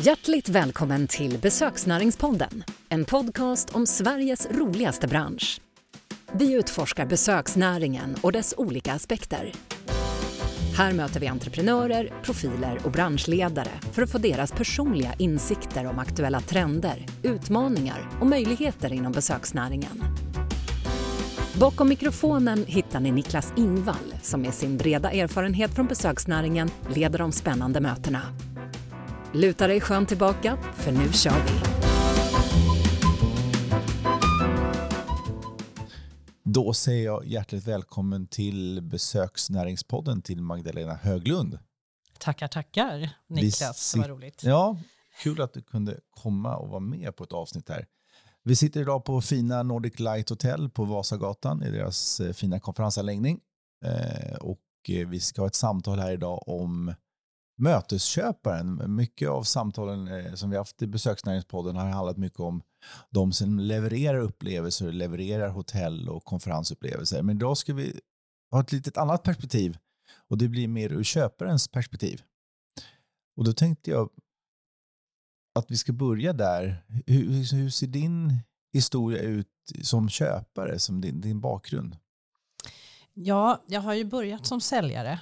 Hjärtligt välkommen till Besöksnäringspodden, en podcast om Sveriges roligaste bransch. Vi utforskar besöksnäringen och dess olika aspekter. Här möter vi entreprenörer, profiler och branschledare för att få deras personliga insikter om aktuella trender, utmaningar och möjligheter inom besöksnäringen. Bakom mikrofonen hittar ni Niklas Ingvall som med sin breda erfarenhet från besöksnäringen leder de spännande mötena. Luta dig skönt tillbaka, för nu kör vi! Då säger jag hjärtligt välkommen till Besöksnäringspodden till Magdalena Höglund. Tackar, tackar Niklas. Det var roligt. Ja, kul att du kunde komma och vara med på ett avsnitt här. Vi sitter idag på fina Nordic Light Hotel på Vasagatan i deras eh, fina konferensanläggning. Eh, och eh, vi ska ha ett samtal här idag om mötesköparen. Mycket av samtalen eh, som vi haft i besöksnäringspodden har handlat mycket om de som levererar upplevelser, levererar hotell och konferensupplevelser. Men idag ska vi ha ett litet annat perspektiv och det blir mer ur köparens perspektiv. Och då tänkte jag att vi ska börja där. Hur, hur ser din historia ut som köpare, som din, din bakgrund? Ja, jag har ju börjat som säljare.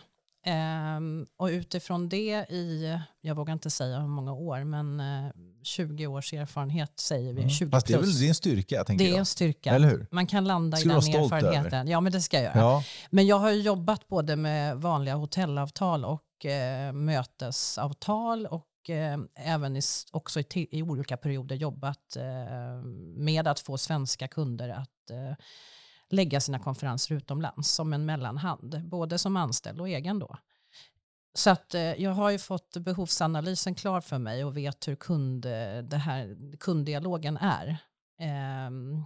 Um, och utifrån det i, jag vågar inte säga hur många år, men uh, eh, 20 års erfarenhet säger vi. Mm. 20 Fast det är väl din styrka? Tänker det är en styrka. Eller hur? Man kan landa ska i den erfarenheten. Över? Ja, men det ska jag göra. Ja. Men jag har jobbat både med vanliga hotellavtal och uh, mötesavtal och eh, även i, också i, i, olika perioder jobbat eh, med att få svenska kunder att eh, lägga sina konferenser utomlands som en mellanhand, både som anställd och egen då. Så att eh, jag har ju fått behovsanalysen klar för mig och vet hur kund, det här, kunddialogen är. Ehm,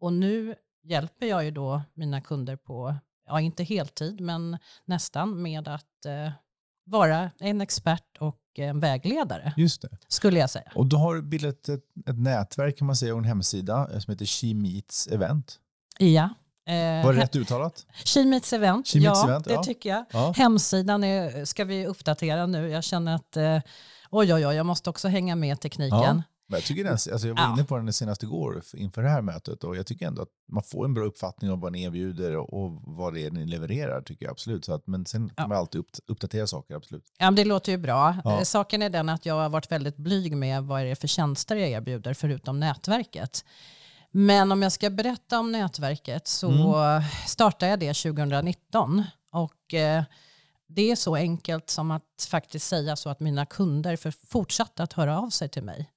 och nu hjälper jag ju då mina kunder på, ja inte heltid, men nästan med att eh, vara en expert och en vägledare. Just det. Skulle jag säga. Och du har bildat ett, ett nätverk kan man säga och en hemsida eh, som heter She Meets Event. Ja. Eh, Var det rätt uttalat? Meets Event, She ja, event, det tycker jag. Ja. Hemsidan är, ska vi uppdatera nu. Jag känner att eh, oj, oj, oj, jag måste också hänga med tekniken. Ja. Men jag, tycker den, alltså jag var ja. inne på den senast igår inför det här mötet och jag tycker ändå att man får en bra uppfattning om vad ni erbjuder och vad det är ni levererar. tycker jag absolut. Så att, men sen kan man alltid uppdatera saker, absolut. Ja, det låter ju bra. Ja. Eh, saken är den att jag har varit väldigt blyg med vad är det för tjänster jag erbjuder förutom nätverket. Men om jag ska berätta om nätverket så mm. startade jag det 2019. Och eh, det är så enkelt som att faktiskt säga så att mina kunder för fortsatte att höra av sig till mig.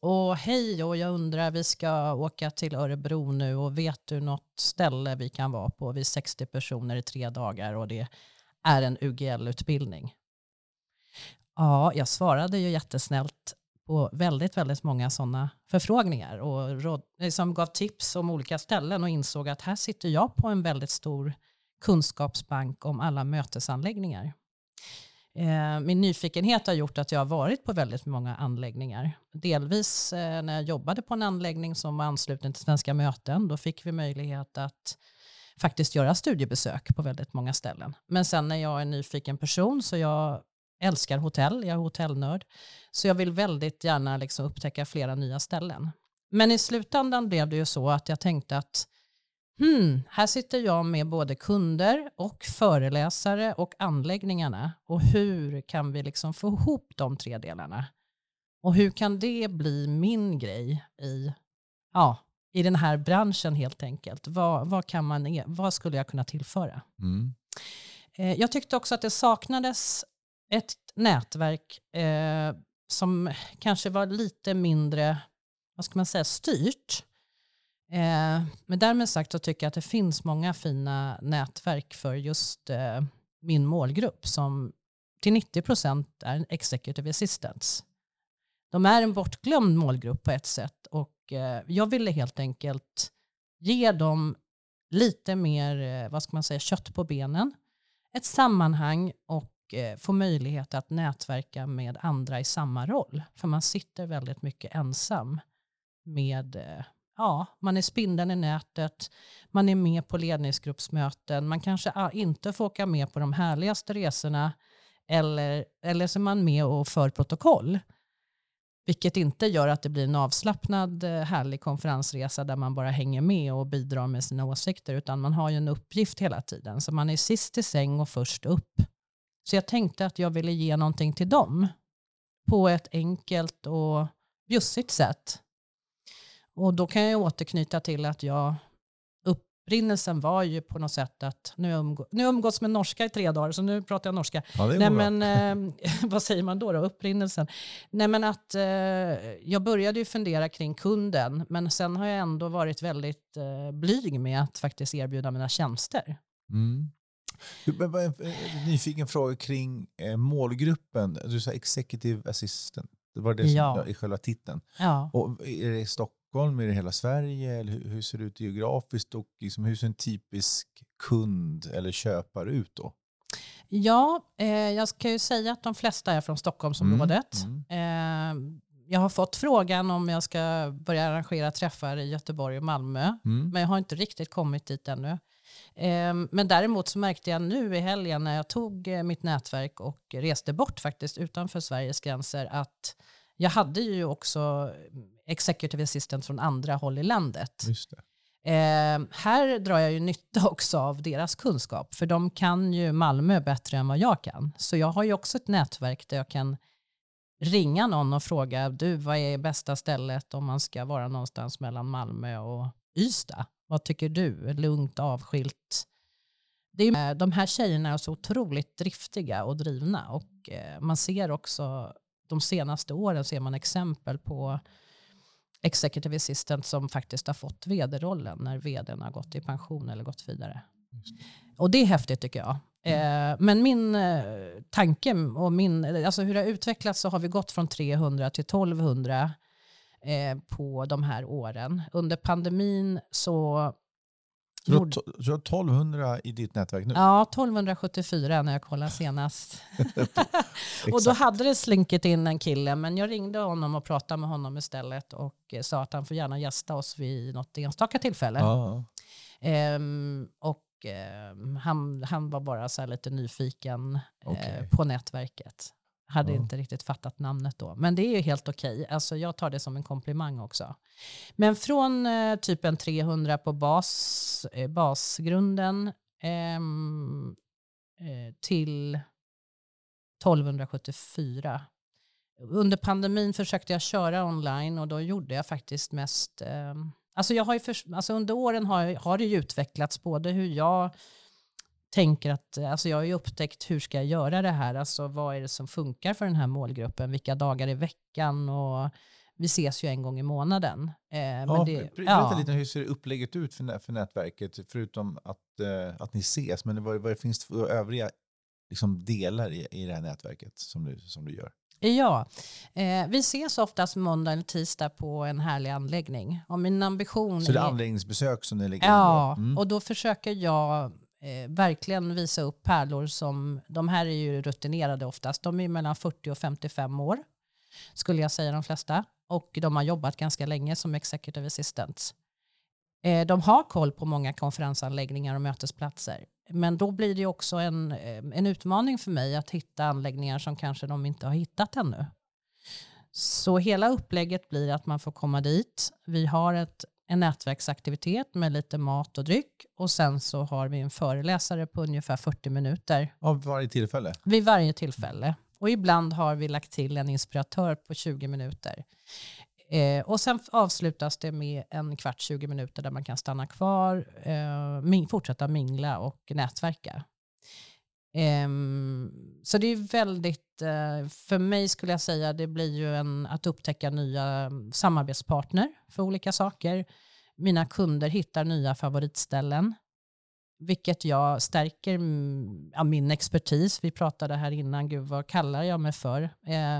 Och hej, och jag undrar, vi ska åka till Örebro nu och vet du något ställe vi kan vara på? Vi är 60 personer i tre dagar och det är en UGL-utbildning. Ja, jag svarade ju jättesnällt på väldigt, väldigt många sådana förfrågningar och råd, eh, gav tips om olika ställen och insåg att här sitter jag på en väldigt stor kunskapsbank om alla mötesanläggningar. Eh, min nyfikenhet har gjort att jag har varit på väldigt många anläggningar. Delvis eh, när jag jobbade på en anläggning som var ansluten till Svenska möten, då fick vi möjlighet att faktiskt göra studiebesök på väldigt många ställen. Men sen när jag är en nyfiken person så jag älskar hotell, jag är hotellnörd, så jag vill väldigt gärna liksom upptäcka flera nya ställen. Men i slutändan blev det ju så att jag tänkte att hmm, här sitter jag med både kunder och föreläsare och anläggningarna. Och hur kan vi liksom få ihop de tre delarna? Och hur kan det bli min grej i, ja, i den här branschen helt enkelt? Vad, vad, kan man, e, vad skulle jag kunna tillföra? Mm. Eh, jag tyckte också att det saknades ett nätverk eh, som kanske var lite mindre, vad ska man säga, styrt. Eh, men därmed sagt så tycker jag att det finns många fina nätverk för just eh, min målgrupp som till 90 procent är executive assistants. De är en bortglömd målgrupp på ett sätt och eh, jag ville helt enkelt ge dem lite mer eh, vad ska man säga, kött på benen, ett sammanhang och eh, få möjlighet att nätverka med andra i samma roll. För man sitter väldigt mycket ensam med eh, ja, man är spindeln i nätet, man är med på ledningsgruppsmöten, man kanske ah, inte får åka med på de härligaste resorna eller, eller så är man med och för protokoll. Vilket inte gör att det blir en avslappnad, eh, härlig konferensresa där man bara hänger med och bidrar med sina åsikter, utan man har ju en uppgift hela tiden. Så man är sist i säng och först upp. Så jag tänkte att jag ville ge någonting till dem på ett enkelt och bjussigt sätt. Och då kan jag återknyta till att jag upprinnelsen var ju på något sätt att nu, umgå, nu umgås med norska i tre dagar, så nu pratar jag norska. Ja, Nej, men, eh, vad säger man då, då? Upprinnelsen? Nej, men att, eh, jag började ju fundera kring kunden, men sen har jag ändå varit väldigt eh, blyg med att faktiskt erbjuda mina tjänster. Mm. En nyfiken fråga kring eh, målgruppen. Du sa executive assistant. Det var det som ja. i själva titeln. Ja. Och är det i Stockholm, är det hela Sverige? Eller hur, ser det ut geografiskt? Och liksom, hur ser en typisk kund eller köpare ut då? Ja, eh, jag ska ju säga att de flesta är från Stockholmsområdet. Mm. Mm. Eh, jag har fått frågan om jag ska börja arrangera träffar i Göteborg och Malmö. Mm. Men jag har inte riktigt kommit dit ännu. Ehm, men däremot så märkte jag nu i helgen när jag tog eh, mitt nätverk och reste bort faktiskt utanför Sveriges gränser att jag hade ju också executive assistant från andra håll i landet. Eh, här drar jag ju nytta också av deras kunskap, för de kan ju Malmö bättre än vad jag kan. Så jag har ju också ett nätverk där jag kan ringa någon och fråga, du vad är bästa stället om man ska vara någonstans mellan Malmö och Ystad? Vad tycker du? Lugnt, avskilt? Det är, de här tjejerna är så otroligt driftiga och drivna och eh, man ser också de senaste åren ser man exempel på executive assistant som faktiskt har fått vd-rollen när vdn har gått i pension eller gått vidare. Och det är häftigt tycker jag. Mm. Eh, men min eh, tanke och min, alltså hur det har utvecklats så har vi gått från 300 till 1200 eh, på de här åren. Under pandemin så... Så du, har, du har 1200 i ditt nätverk nu? Ja, 1274 när jag kollade senast. och då hade det slinkit in en kille, men jag ringde honom och pratade med honom istället och eh, sa att han får gärna gästa oss vid något enstaka tillfälle. Ja. Um, och um, han, han var bara så lite nyfiken okay. uh, på nätverket. Hade ja. inte riktigt fattat namnet då. Men det är ju helt okej. Okay. Alltså jag tar det som en komplimang också. Men från eh, typ en 300 på bas, eh, basgrunden ehm, eh, till 1274. Under pandemin försökte jag köra online och då gjorde jag faktiskt mest... Eh, alltså jag har för, alltså under åren har, har det ju utvecklats både hur jag tänker att alltså jag har ju upptäckt hur ska jag göra det här, alltså vad är det som funkar för den här målgruppen, vilka dagar i veckan och vi ses ju en gång i månaden. Eh, ja, det, berätta ja. lite hur ser upplägget ut för, för nätverket, förutom att, eh, att ni ses, men vad, vad det finns för övriga liksom, delar i, i det här nätverket som du, som du gör? Ja, eh, vi ses oftast måndag eller tisdag på en härlig anläggning. Och min ambition Så det är anläggningsbesök som ni lägger Ja, mm. och då försöker jag eh, verkligen visa upp pärlor som, de här är ju rutinerade oftast, de är mellan 40 och 55 år skulle jag säga de flesta. Och de har jobbat ganska länge som executive assistants. Eh, de har koll på många konferensanläggningar och mötesplatser. Men då blir det också en, eh, en utmaning för mig att hitta anläggningar som kanske de inte har hittat ännu. Så hela upplägget blir att man får komma dit. Vi har ett en nätverksaktivitet med lite mat och dryck och sen så har vi en föreläsare på ungefär 40 minuter. Av varje tillfälle? Vid varje tillfälle. Och ibland har vi lagt till en inspiratör på 20 minuter. Eh, och sen avslutas det med en kvart, 20 minuter där man kan stanna kvar, eh, fortsätta mingla och nätverka. Eh, så det är väldigt, eh, för mig skulle jag säga, det blir ju en, att upptäcka nya samarbetspartner för olika saker. Mina kunder hittar nya favoritställen, vilket jag stärker ja, min expertis. Vi pratade här innan, gud vad kallar jag mig för?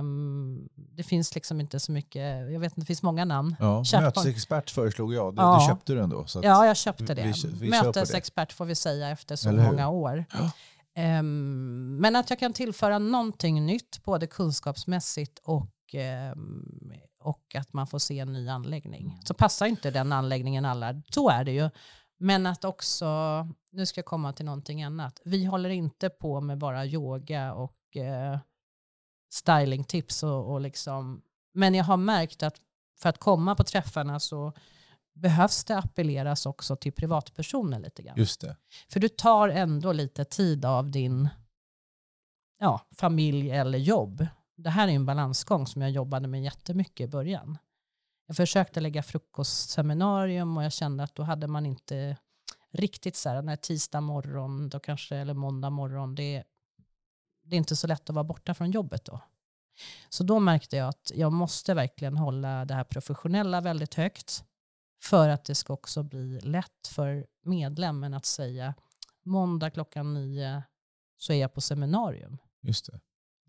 Um, det finns liksom inte så mycket, jag vet inte, det finns många namn. Ja, mötesexpert föreslog jag, du, ja. du köpte du ändå. Så ja, jag köpte det. Vi, vi mötesexpert får vi säga efter så många år. Ja. Um, men att jag kan tillföra någonting nytt, både kunskapsmässigt och, um, och att man får se en ny anläggning. Så passar inte den anläggningen alla, så är det ju. Men att också, nu ska jag komma till någonting annat. Vi håller inte på med bara yoga och uh, stylingtips och, och liksom Men jag har märkt att för att komma på träffarna så behövs det appelleras också till privatpersoner lite grann. Just det. För du tar ändå lite tid av din ja, familj eller jobb. Det här är en balansgång som jag jobbade med jättemycket i början. Jag försökte lägga frukostseminarium och jag kände att då hade man inte riktigt så här, när tisdag morgon då kanske, eller måndag morgon, det, det är inte så lätt att vara borta från jobbet då. Så då märkte jag att jag måste verkligen hålla det här professionella väldigt högt för att det ska också bli lätt för medlemmen att säga måndag klockan nio så är jag på seminarium. Just det.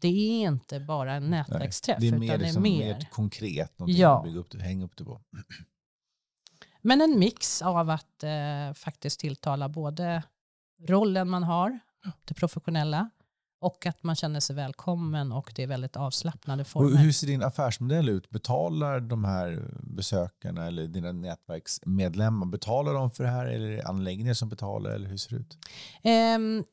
Det är inte bara en nätverksträff. Nej, det är mer, utan liksom, det är mer. mer konkret, någonting Ja. att bygga upp hänga upp det på. Men en mix av att eh, faktiskt tilltala både rollen man har, det professionella, och att man känner sig välkommen och det är väldigt avslappnade Och former. hur ser din affärsmodell ut? Betalar de här besökarna eller dina nätverksmedlemmar, betalar de för det här eller är det anläggningar som betalar eller hur ser det ut? Ehm,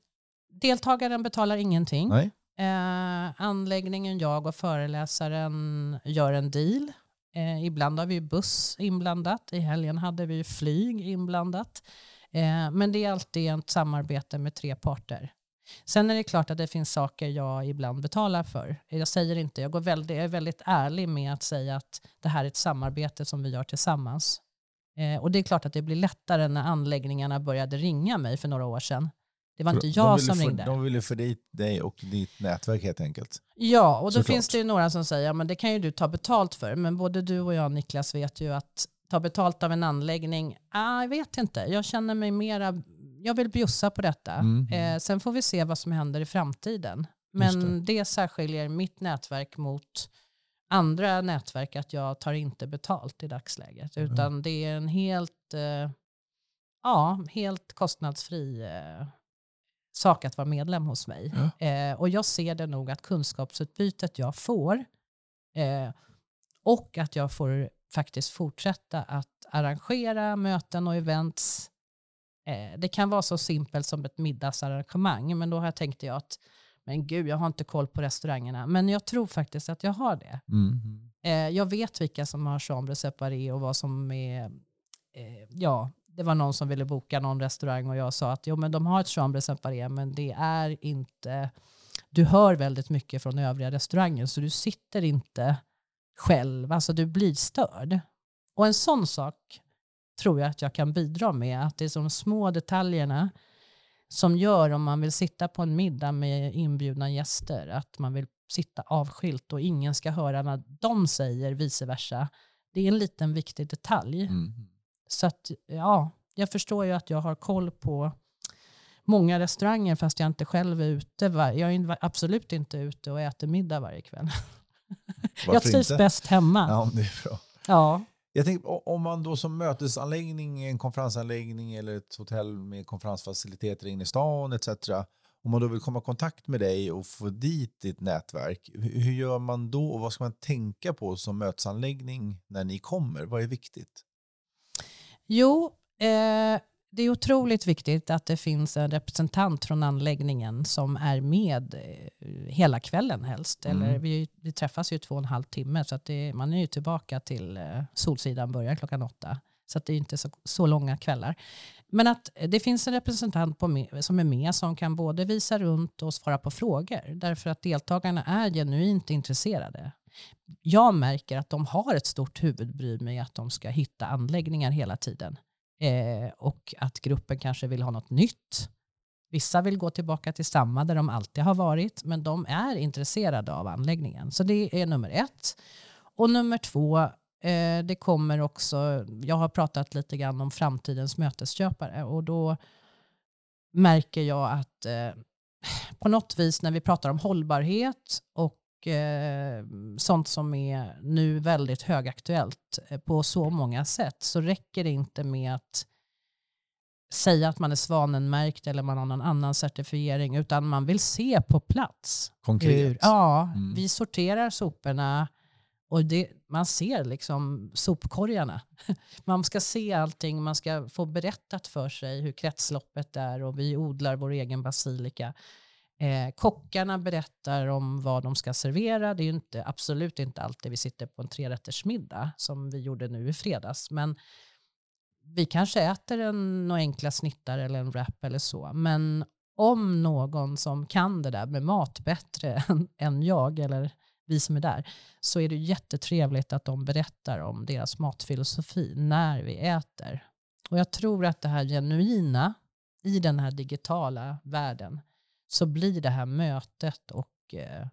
deltagaren betalar ingenting. Nej? Eh, anläggningen, jag och föreläsaren gör en deal. Eh, ibland har vi buss inblandat. I helgen hade vi flyg inblandat. Eh, men det är alltid ett samarbete med tre parter. Sen är det klart att det finns saker jag ibland betalar för. Jag säger inte, jag, går väldigt, jag är väldigt ärlig med att säga att det här är ett samarbete som vi gör tillsammans. Eh, och det är klart att det blir lättare när anläggningarna började ringa mig för några år sedan. Det var inte jag som få, ringde. De ville få dit dig och ditt nätverk helt enkelt. Ja, och då Såklart. finns det ju några som säger att det kan ju du ta betalt för. Men både du och jag Niklas vet ju att ta betalt av en anläggning, ah, jag vet inte. Jag känner mig mera, jag vill bjussa på detta. Mm. Eh, sen får vi se vad som händer i framtiden. Just Men det. särskiljer mitt nätverk mot andra nätverk att jag tar inte betalt i dagsläget. Mm. Utan det är en helt, eh, ja, helt kostnadsfri eh, sak att vara medlem hos mig. Eh, och jag ser det nog att kunskapsutbytet jag får eh, och att jag får faktiskt fortsätta att arrangera möten och events. Eh, det kan vara så simpelt som ett middagsarrangemang, men då har jag tänkt jag att men gud, jag har inte koll på restaurangerna. Men jag tror faktiskt att jag har det. Mm. Eh, jag vet vilka som har chambre séparé och vad som är... Eh, ja, det var någon som ville boka någon restaurang och jag sa att jo, men de har ett chambre séparé men det är inte... Du hör väldigt mycket från övriga restauranger så du sitter inte själv, alltså du blir störd. Och en sån sak tror jag att jag kan bidra med, att det är de små detaljerna som gör om man vill sitta på en middag med inbjudna gäster, att man vill sitta avskilt och ingen ska höra när de säger vice versa. Det är en liten viktig detalj. Mm. Så att, ja, jag förstår ju att jag har koll på många restauranger fast jag inte själv är ute. Jag är absolut inte ute och äter middag varje kväll. jag Varför trivs inte? bäst hemma. Ja, det är bra. Ja. Jag tänker, om man då som mötesanläggning, en konferensanläggning eller ett hotell med konferensfaciliteter inne i stan etc. Om man då vill komma i kontakt med dig och få dit ditt nätverk, hur hur gör man då och vad ska man tänka på som mötesanläggning när ni kommer? Vad är viktigt? Jo, eh, det är otroligt viktigt att det finns en representant från anläggningen som är med eh, hela kvällen helst. Mm. Eller vi, vi träffas ju två och en halv timme så att det, man är ju tillbaka till eh, Solsidan börjar klockan åtta. Så att det är inte så, så långa kvällar. Men att det finns en representant på som är med som kan både visa runt och svara på frågor. Därför att deltagarna är genuint intresserade. Jag märker att de har ett stort huvudbry med att de ska hitta anläggningar hela tiden. Eh, och att gruppen kanske vill ha något nytt. Vissa vill gå tillbaka till samma där de alltid har varit, men de är intresserade av anläggningen. Så det är nummer ett. Och nummer två, eh, det kommer också, jag har pratat lite grann om framtidens mötesköpare och då märker jag att eh, på något vis när vi pratar om hållbarhet och eh, sånt som är nu väldigt högaktuellt eh, på så många sätt så räcker det inte med att säga att man är svanenmärkt eller man har någon annan certifiering utan man vill se på plats. Konkret? Hur, ja, Mm. vi sorterar soporna och det, man ser liksom sopkorgarna. Man ska se allting, man ska få berättat för sig hur kretsloppet är och vi odlar vår egen basilika. Eh, kockarna berättar om vad de ska servera. Det är ju inte, absolut inte alltid vi sitter på en trerättersmiddag som vi gjorde nu i fredags. Men vi kanske äter en, några enkla snittar eller en wrap eller så. Men om någon som kan det där med mat bättre än, än jag eller vi som är där, så är det jättetrevligt att de berättar om deras matfilosofi när vi äter. Och jag tror att det här genuina i den här digitala världen så blir det här mötet och eh,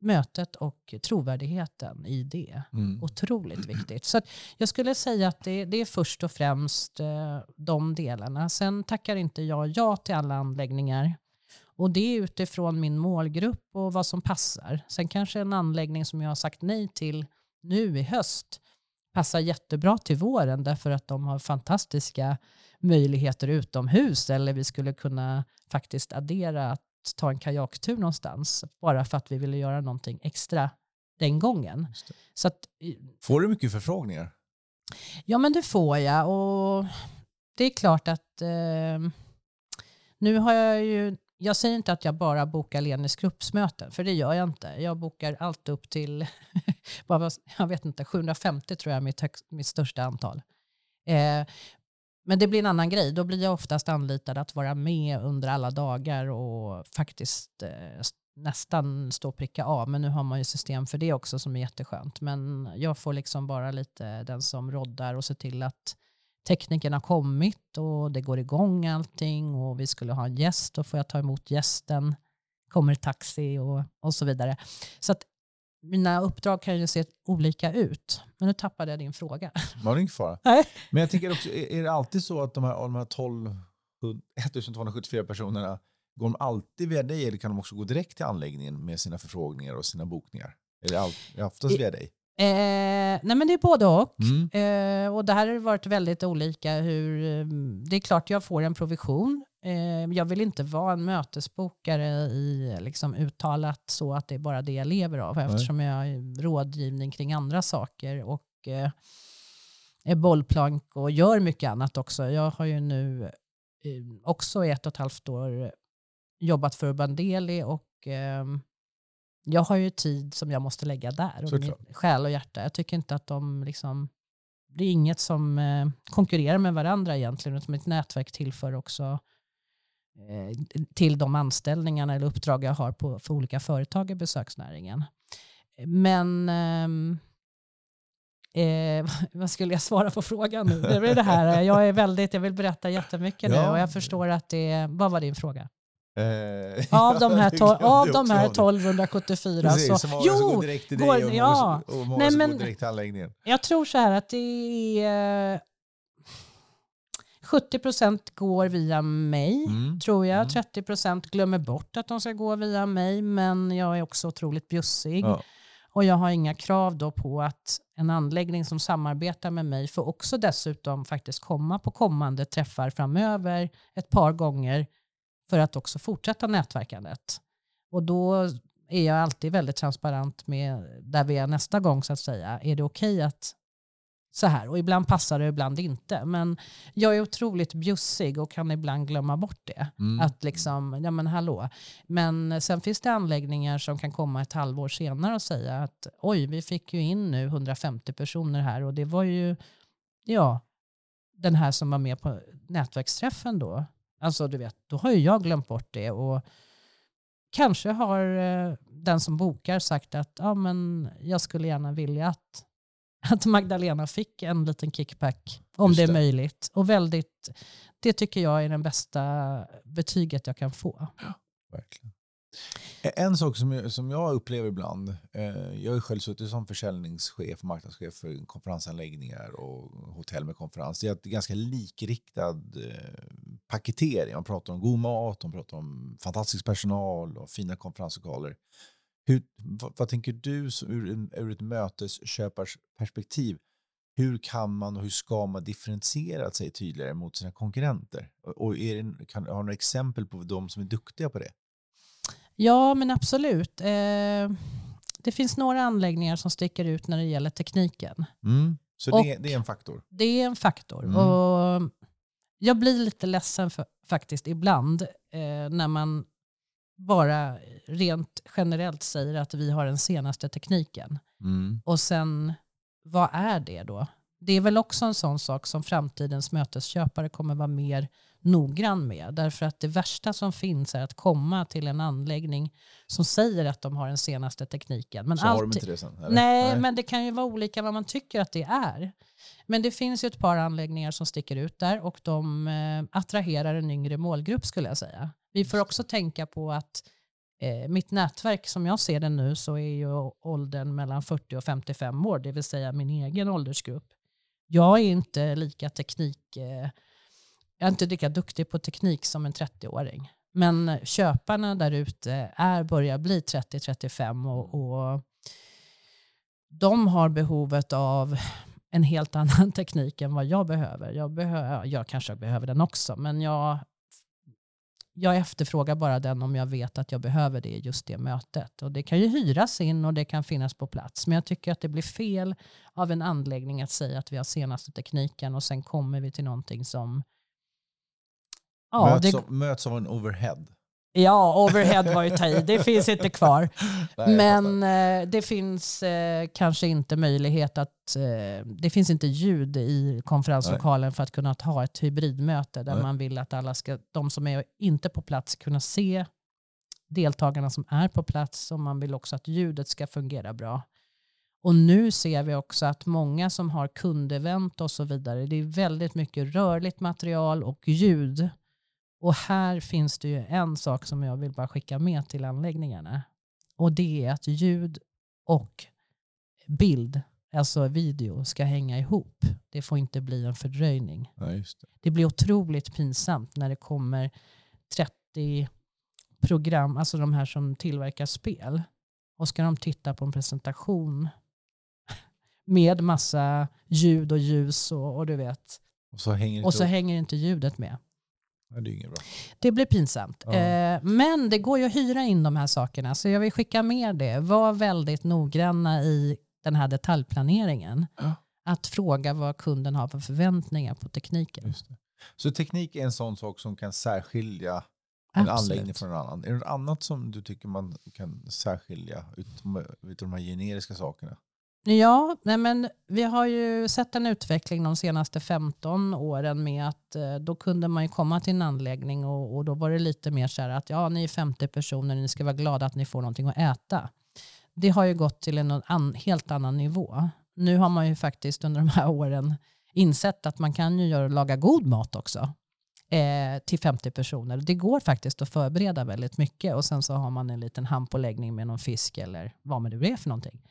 mötet och trovärdigheten i det mm. otroligt viktigt. Så jag skulle säga att det, det är först och främst eh, de delarna. Sen tackar inte jag ja till alla anläggningar. Och det är utifrån min målgrupp och vad som passar. Sen kanske en anläggning som jag har sagt nej till nu i höst passar jättebra till våren därför att de har fantastiska möjligheter utomhus eller vi skulle kunna faktiskt addera att ta en kajaktur någonstans bara för att vi ville göra någonting extra den gången. Så att, får du mycket förfrågningar? Ja men det får jag och det är klart att eh, nu har jag ju jag säger inte att jag bara bokar Lenis gruppsmöten, för det gör jag inte. Jag bokar allt upp till jag vet inte, 750 tror jag är mitt, högst, mitt största antal. Eh, men det blir en annan grej. Då blir jag oftast anlitad att vara med under alla dagar och faktiskt eh, nästan stå och pricka av. Men nu har man ju system för det också som är jätteskönt. Men jag får liksom bara lite den som roddar och ser till att tekniken har kommit och det går igång allting och vi skulle ha en gäst. Då får jag ta emot gästen. Kommer taxi och, och så vidare. Så att mina uppdrag kan ju se olika ut. Men nu tappade jag din fråga. Var det ingen fara. Nej. Men jag tänker också, är det alltid så att de här, de här 12, 1274 personerna, går de alltid via dig eller kan de också gå direkt till anläggningen med sina förfrågningar och sina bokningar? Är det, all, oftast via dig? Eh, nej men det är både och. Mm. Eh, och det här har varit väldigt olika. Hur, eh, det är klart jag får en provision jag vill inte vara en mötesbokare i liksom uttalat så att det är bara det jag lever av eftersom jag har rådgivning kring andra saker och eh, är bollplank och gör mycket annat också. Jag har ju nu eh, också i ett och ett halvt år jobbat för Urban Deli och eh, jag har ju tid som jag måste lägga där. Och min själ och hjärta. Jag tycker inte att de liksom, det är inget som eh, konkurrerar med varandra egentligen. Utan mitt nätverk tillför också Eh, till de anställningarna eller uppdrag jag har på, för olika företag i besöksnäringen. Men ehm, eh, vad skulle jag svara på frågan nu? Det är det här, jag är väldigt, jag vill berätta jättemycket ja. nu och jag förstår att det, vad var din fråga? Eh, av de här, to- av de här 1274 Precis, så, så många jo, går direkt till dig och, ja, och många nej, som men, går direkt till anläggningen. Jag tror så här att det är 70 procent går via mig, mm. tror jag. Mm. 30 procent glömmer bort att de ska gå via mig, men jag är också otroligt bjussig. Ja. Och jag har inga krav då på att en anläggning som samarbetar med mig får också dessutom faktiskt komma på kommande träffar framöver ett par gånger för att också fortsätta nätverkandet. Och då är jag alltid väldigt transparent med där vi är nästa gång så att säga. Är det okej okay att så här. Och ibland passar det, ibland inte. Men jag är otroligt bjussig och kan ibland glömma bort det. Mm. Att liksom, ja men hallå. Men sen finns det anläggningar som kan komma ett halvår senare och säga att oj, vi fick ju in nu 150 personer här och det var ju, ja, den här som var med på nätverksträffen då. Alltså du vet, då har ju jag glömt bort det. Och kanske har eh, den som bokar sagt att ja, men jag skulle gärna vilja att att Magdalena fick en liten kickback, om det. det är möjligt. Och väldigt, det tycker jag är det bästa betyget jag kan få. Ja, verkligen. En sak som jag, som jag upplever ibland, eh, jag har själv suttit som försäljningschef och marknadschef för konferensanläggningar och hotell med konferens. Det är ett ganska likriktad eh, paketering. Man pratar om god mat, man pratar om fantastisk personal och fina konferenslokaler. Hur, vad, vad, tänker du ur, ur ett mötesköparsperspektiv? Hur kan man och hur ska man differentiera sig tydligare mot sina konkurrenter? Och är det, kan, har du några exempel på de som är duktiga på det? Ja, men absolut. Eh, det finns några anläggningar som sticker ut när det gäller tekniken. Mm. Så det, det, är en faktor? Det är en faktor. Mm. Och jag blir lite ledsen för, faktiskt ibland eh, när man bara rent generellt säger att vi har den senaste tekniken. Mm. Och sen, vad är det då? Det är väl också en sån sak som framtidens mötesköpare kommer vara mer noggrann med. Därför att det värsta som finns är att komma till en anläggning som säger att de har den senaste tekniken. Men Så har de alltid- inte det sen? eller? Nej, men det kan ju vara olika vad man tycker att det är. Men det finns ju ett par anläggningar som sticker ut där och de eh, attraherar en yngre målgrupp skulle jag säga. Vi får också tänka på att eh, mitt nätverk som jag ser det nu så är ju åldern mellan 40 och 55 år, det vill säga min egen åldersgrupp. Jag är inte lika teknik, eh, jag är inte lika duktig på teknik som en 30-åring. Men köparna där ute är, börjar bli 30-35 och, och de har behovet av en helt annan teknik än vad jag behöver. Jag, behö jag kanske behöver den också, men jag, jag efterfrågar bara den om jag vet att jag behöver det just det mötet. Och det kan ju hyras in och det kan finnas på plats. Men jag tycker att det blir fel av en anläggning att säga att vi har senaste tekniken och sen kommer vi till någonting som... Ja, möts, det, av, möts av en overhead. Ja overhead var ju ta i. Det finns inte kvar. Nej, Men eh, det finns eh, kanske inte möjlighet att, eh, det finns inte ljud i konferenslokalen för att kunna ha ett hybridmöte där Nej. man vill att alla ska, de som är inte på plats kunna se deltagarna som är på plats och man vill också att ljudet ska fungera bra. Och nu ser vi också att många som har kundevent och så vidare, det är väldigt mycket rörligt material och ljud. Och här finns det ju en sak som jag vill bara skicka med till anläggningarna. Och det är att ljud och bild, alltså video, ska hänga ihop. Det får inte bli en fördröjning. Ja, det. Det blir otroligt pinsamt när det kommer 30 program, alltså de här som tillverkar spel. Och ska de titta på en presentation med massa ljud och ljus och, och du vet. Och så hänger Och så hänger inte ljudet med. Ja, det är inget bra. Det blir pinsamt. Ja. Eh, men det går ju att hyra in de här sakerna. Så jag vill skicka med det. Var väldigt noggranna i den här detaljplaneringen. Ja. Att fråga vad kunden har för förväntningar på tekniken. Så teknik är en sån sak som kan särskilja en Absolut. anläggning från en annan. Är det något annat som du tycker man kan särskilja utom de här generiska sakerna? Ja, nej men vi har ju sett en utveckling de senaste 15 åren med att eh, då kunde man ju komma till en anläggning och, och då var det lite mer så här att ja, ni är 50 personer, ni ska vara glada att ni får någonting att äta. Det har ju gått till en an, helt annan nivå. Nu har man ju faktiskt under de här åren insett att man kan ju göra, laga god mat också eh, till 50 personer. Det går faktiskt att förbereda väldigt mycket och sen så har man en liten handpåläggning med någon fisk eller vad man nu är för någonting.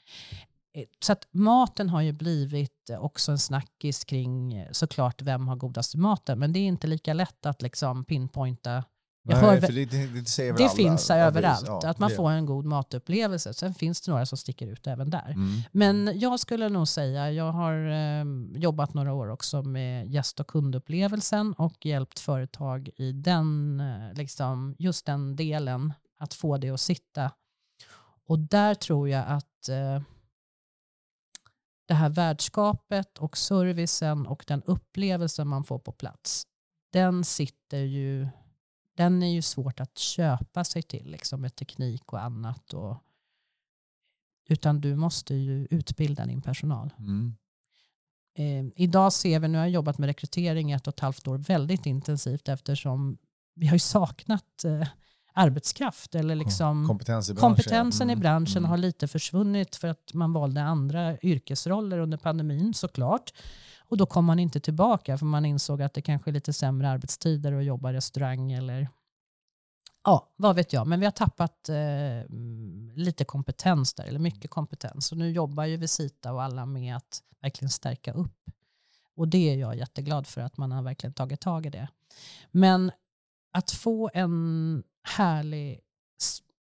Så att maten har ju blivit eh, också en snackis kring eh, såklart vem har godast maten. Men det är inte lika lätt att liksom pinpointa. Nej, hör, det, det, det finns Ja, överallt. Ja, att man det. får en god matupplevelse. Sen finns det några som sticker ut även där. Mm. Men jag skulle nog säga, jag har eh, jobbat några år också med gäst och kundupplevelsen och hjälpt företag i den, eh, liksom, just den delen, att få det att sitta. Och där tror jag att eh, det här värdskapet och servicen och den upplevelsen man får på plats, den sitter ju, den är ju svårt att köpa sig till liksom med teknik och annat. Och, utan du måste ju utbilda din personal. Mm. Eh, idag ser vi, nu har jag jobbat med rekrytering i ett och ett halvt år väldigt intensivt eftersom vi har ju saknat eh, arbetskraft eller liksom Kompetens i kompetensen i Mm. branschen Mm. har lite försvunnit för att man valde andra yrkesroller under pandemin såklart. Och då kom man inte tillbaka för man insåg att det kanske är lite sämre arbetstider att jobba i restaurang eller ja, vad vet jag. Men vi har tappat eh, mm, lite kompetens där, eller mycket kompetens. Och nu jobbar ju Visita och alla med att verkligen stärka upp. Och det är jag jätteglad för att man har verkligen tagit tag i det. Men att få en härlig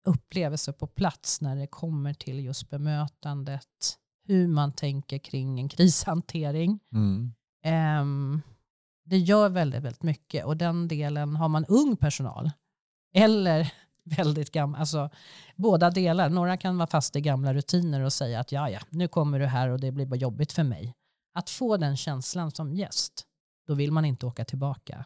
upplevelse på plats när det kommer till just bemötandet, hur man tänker kring en krishantering. Mm. Ehm, det gör väldigt, väldigt mycket och den delen har man ung personal eller väldigt gammal, alltså båda delar. Några kan vara fast i gamla rutiner och säga att ja, ja, nu kommer du här och det blir bara jobbigt för mig. Att få den känslan som gäst, då vill man inte åka tillbaka.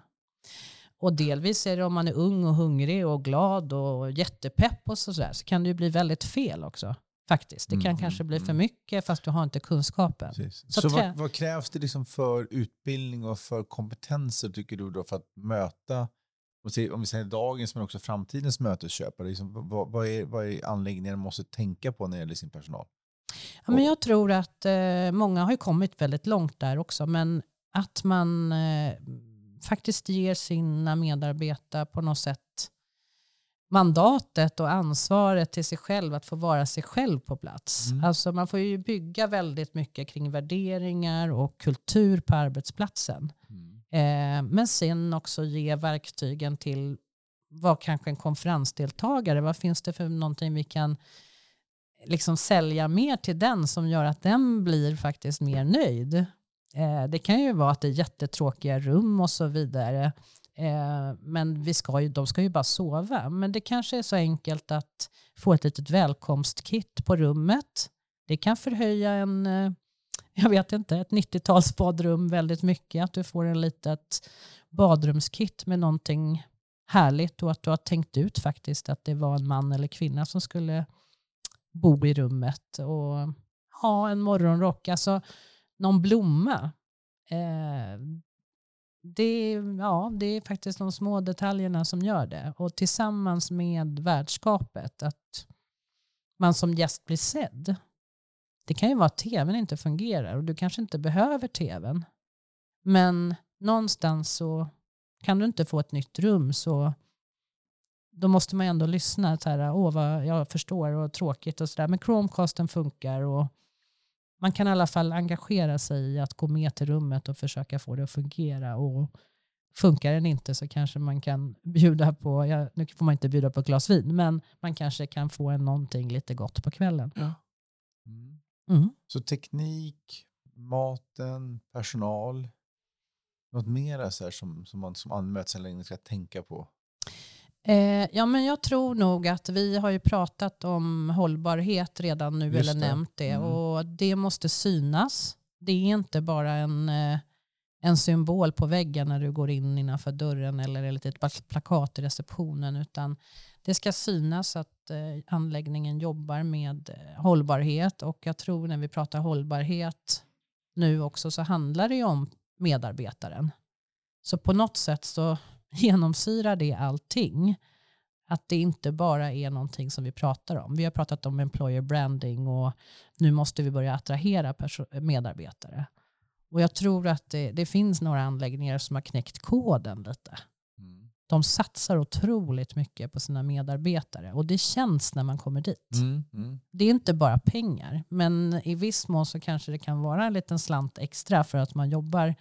Och delvis är det om man är ung och hungrig och glad och jättepepp och sådär så kan det ju bli väldigt fel också. Faktiskt. Det kan mm, kanske bli för mm. mycket fast du har inte kunskapen. Så, så vad, vad, krävs det liksom för utbildning och för kompetenser tycker du då för att möta om vi säger dagens men också framtidens mötesköpare? Liksom, vad, vad, är, vad är anläggningen måste tänka på när det gäller sin personal? Ja, men jag tror att eh, många har kommit väldigt långt där också men att man eh, faktiskt ger sina medarbetare på något sätt mandatet och ansvaret till sig själv att få vara sig själv på plats. Mm. Alltså man får ju bygga väldigt mycket kring värderingar och kultur på arbetsplatsen. Mm. Eh, men sen också ge verktygen till vad kanske en konferensdeltagare, vad finns det för någonting vi kan liksom sälja mer till den som gör att den blir faktiskt mer nöjd. Eh, det kan ju vara att det är jättetråkiga rum och så vidare. Eh, men vi ska ju, de ska ju bara sova. Men det kanske är så enkelt att få ett litet välkomstkit på rummet. Det kan förhöja en, eh, jag vet inte, ett 90-talsbadrum väldigt mycket. Att du får en litet badrumskit med någonting härligt och att du har tänkt ut faktiskt att det var en man eller kvinna som skulle bo i rummet och ha en morgonrock. Alltså någon blomma. Eh, det, ja, det är faktiskt de små detaljerna som gör det. Och tillsammans med värdskapet, att man som gäst blir sedd. Det kan ju vara att tvn inte fungerar och du kanske inte behöver tvn. Men någonstans så kan du inte få ett nytt rum så då måste man ändå lyssna. Så här, Åh, vad jag förstår och tråkigt och sådär. Men Chromecasten funkar och man kan i alla fall engagera sig i att gå med till rummet och försöka få det att fungera. Och funkar den inte så kanske man kan bjuda på, ja, nu får man inte bjuda på ett glas vin, men man kanske kan få en någonting lite gott på kvällen. Ja. Mm. Mm. Så teknik, maten, personal, något mer så som, som man som anmötsanläggning ska tänka på? Eh, ja, men jag tror nog att vi har ju pratat om hållbarhet redan nu, Just eller det. nämnt det. Mm. Och det måste synas. Det är inte bara en, eh, en symbol på väggen när du går in innanför dörren eller ett litet plakat i receptionen. Utan det ska synas att eh, anläggningen jobbar med hållbarhet. Och jag tror när vi pratar hållbarhet nu också så handlar det ju om medarbetaren. Så på något sätt så genomsyrar det allting. Att det inte bara är någonting som vi pratar om. Vi har pratat om employer branding och nu måste vi börja attrahera medarbetare. Och jag tror att det, det, finns några anläggningar som har knäckt koden lite. Mm. De satsar otroligt mycket på sina medarbetare och det känns när man kommer dit. Mm, mm. Det är inte bara pengar, men i viss mån så kanske det kan vara en liten slant extra för att man jobbar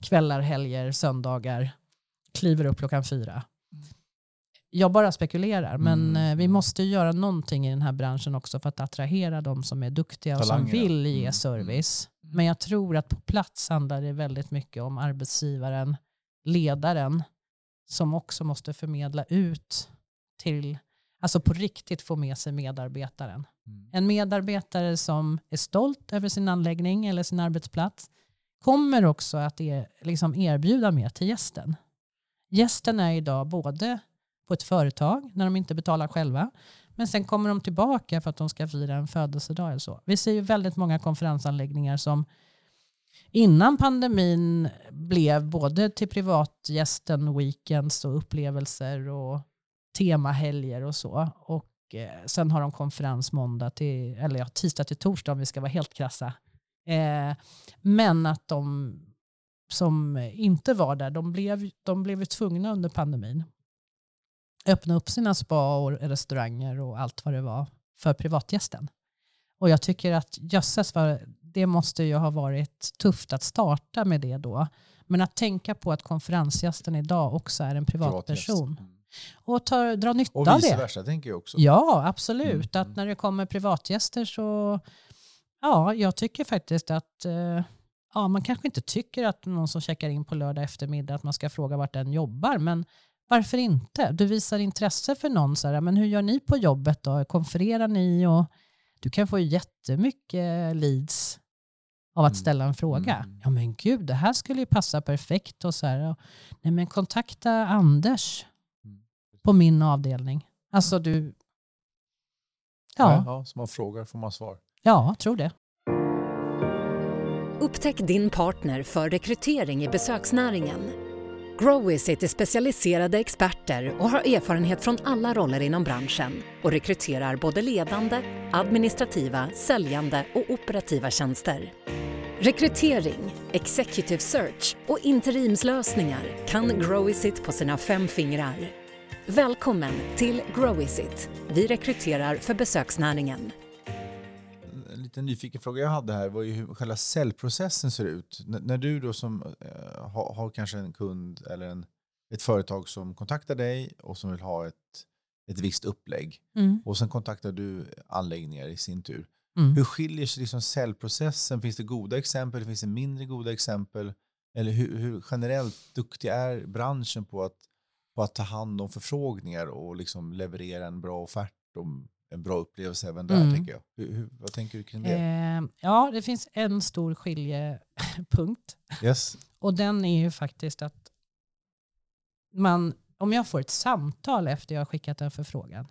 kvällar, helger, söndagar kliver upp klockan fyra. Jag bara spekulerar, men mm. Eh, vi måste göra någonting i den här branschen också för att attrahera de som är duktiga och som vill ge mm. service. Mm. Men jag tror att på plats handlar det väldigt mycket om arbetsgivaren, ledaren, som också måste förmedla ut till, alltså på riktigt få med sig medarbetaren. Mm. En medarbetare som är stolt över sin anläggning eller sin arbetsplats kommer också att er, liksom erbjuda mer till gästen. Gästen är idag både på ett företag när de inte betalar själva. Men sen kommer de tillbaka för att de ska fira en födelsedag eller så. Vi ser ju väldigt många konferensanläggningar som innan pandemin blev både till privatgästen weekends och upplevelser och temahelger och så. Och eh, sen har de konferens måndag till, eller ja, tisdag till torsdag om vi ska vara helt krassa. Eh, men att de som inte var där, de blev, de blev tvungna under pandemin öppna upp sina spa och restauranger och allt vad det var för privatgästen. Och jag tycker att jösses, det måste ju ha varit tufft att starta med det då. Men att tänka på att konferensgästen idag också är en privatperson. Mm. Och ta, dra nytta av det. Och vice versa tänker jag också. Ja, absolut. Mm. Att när det kommer privatgäster så, ja, jag tycker faktiskt att eh, ja, man kanske inte tycker att någon som checkar in på lördag eftermiddag att man ska fråga vart den jobbar. Men varför inte? Du visar intresse för någon. Så här, men hur gör ni på jobbet då? Konfererar ni? Och du kan få jättemycket leads av att mm. ställa en fråga. Mm. Ja men gud, det här skulle ju passa perfekt. Och så här, nej men kontakta Anders mm. på min avdelning. Alltså du... Ja. ja, ja som man frågar får man svar. Ja, tror det. Upptäck din partner för rekrytering i besöksnäringen. Growizit är specialiserade experter och har erfarenhet från alla roller inom branschen och rekryterar både ledande, administrativa, säljande och operativa tjänster. Rekrytering, executive search och interimslösningar kan Growizit på sina fem fingrar. Välkommen till Growizit. Vi rekryterar för besöksnäringen liten nyfiken fråga jag hade här var ju hur själva säljprocessen ser ut. N när du då som eh, har, har, kanske en kund eller en, ett företag som kontaktar dig och som vill ha ett, ett visst upplägg mm. och sen kontaktar du anläggningar i sin tur. Mm. Hur skiljer sig liksom säljprocessen? Finns det goda exempel? Finns det mindre goda exempel? Eller hur, hur generellt duktig är branschen på att, på att ta hand om förfrågningar och liksom leverera en bra offert om en bra upplevelse även där, mm. tänker jag. Hur, hur, vad tänker du kring det? Eh, ja, det finns en stor skiljepunkt. Yes. Och den är ju faktiskt att man, om jag får ett samtal efter jag har skickat en förfrågan,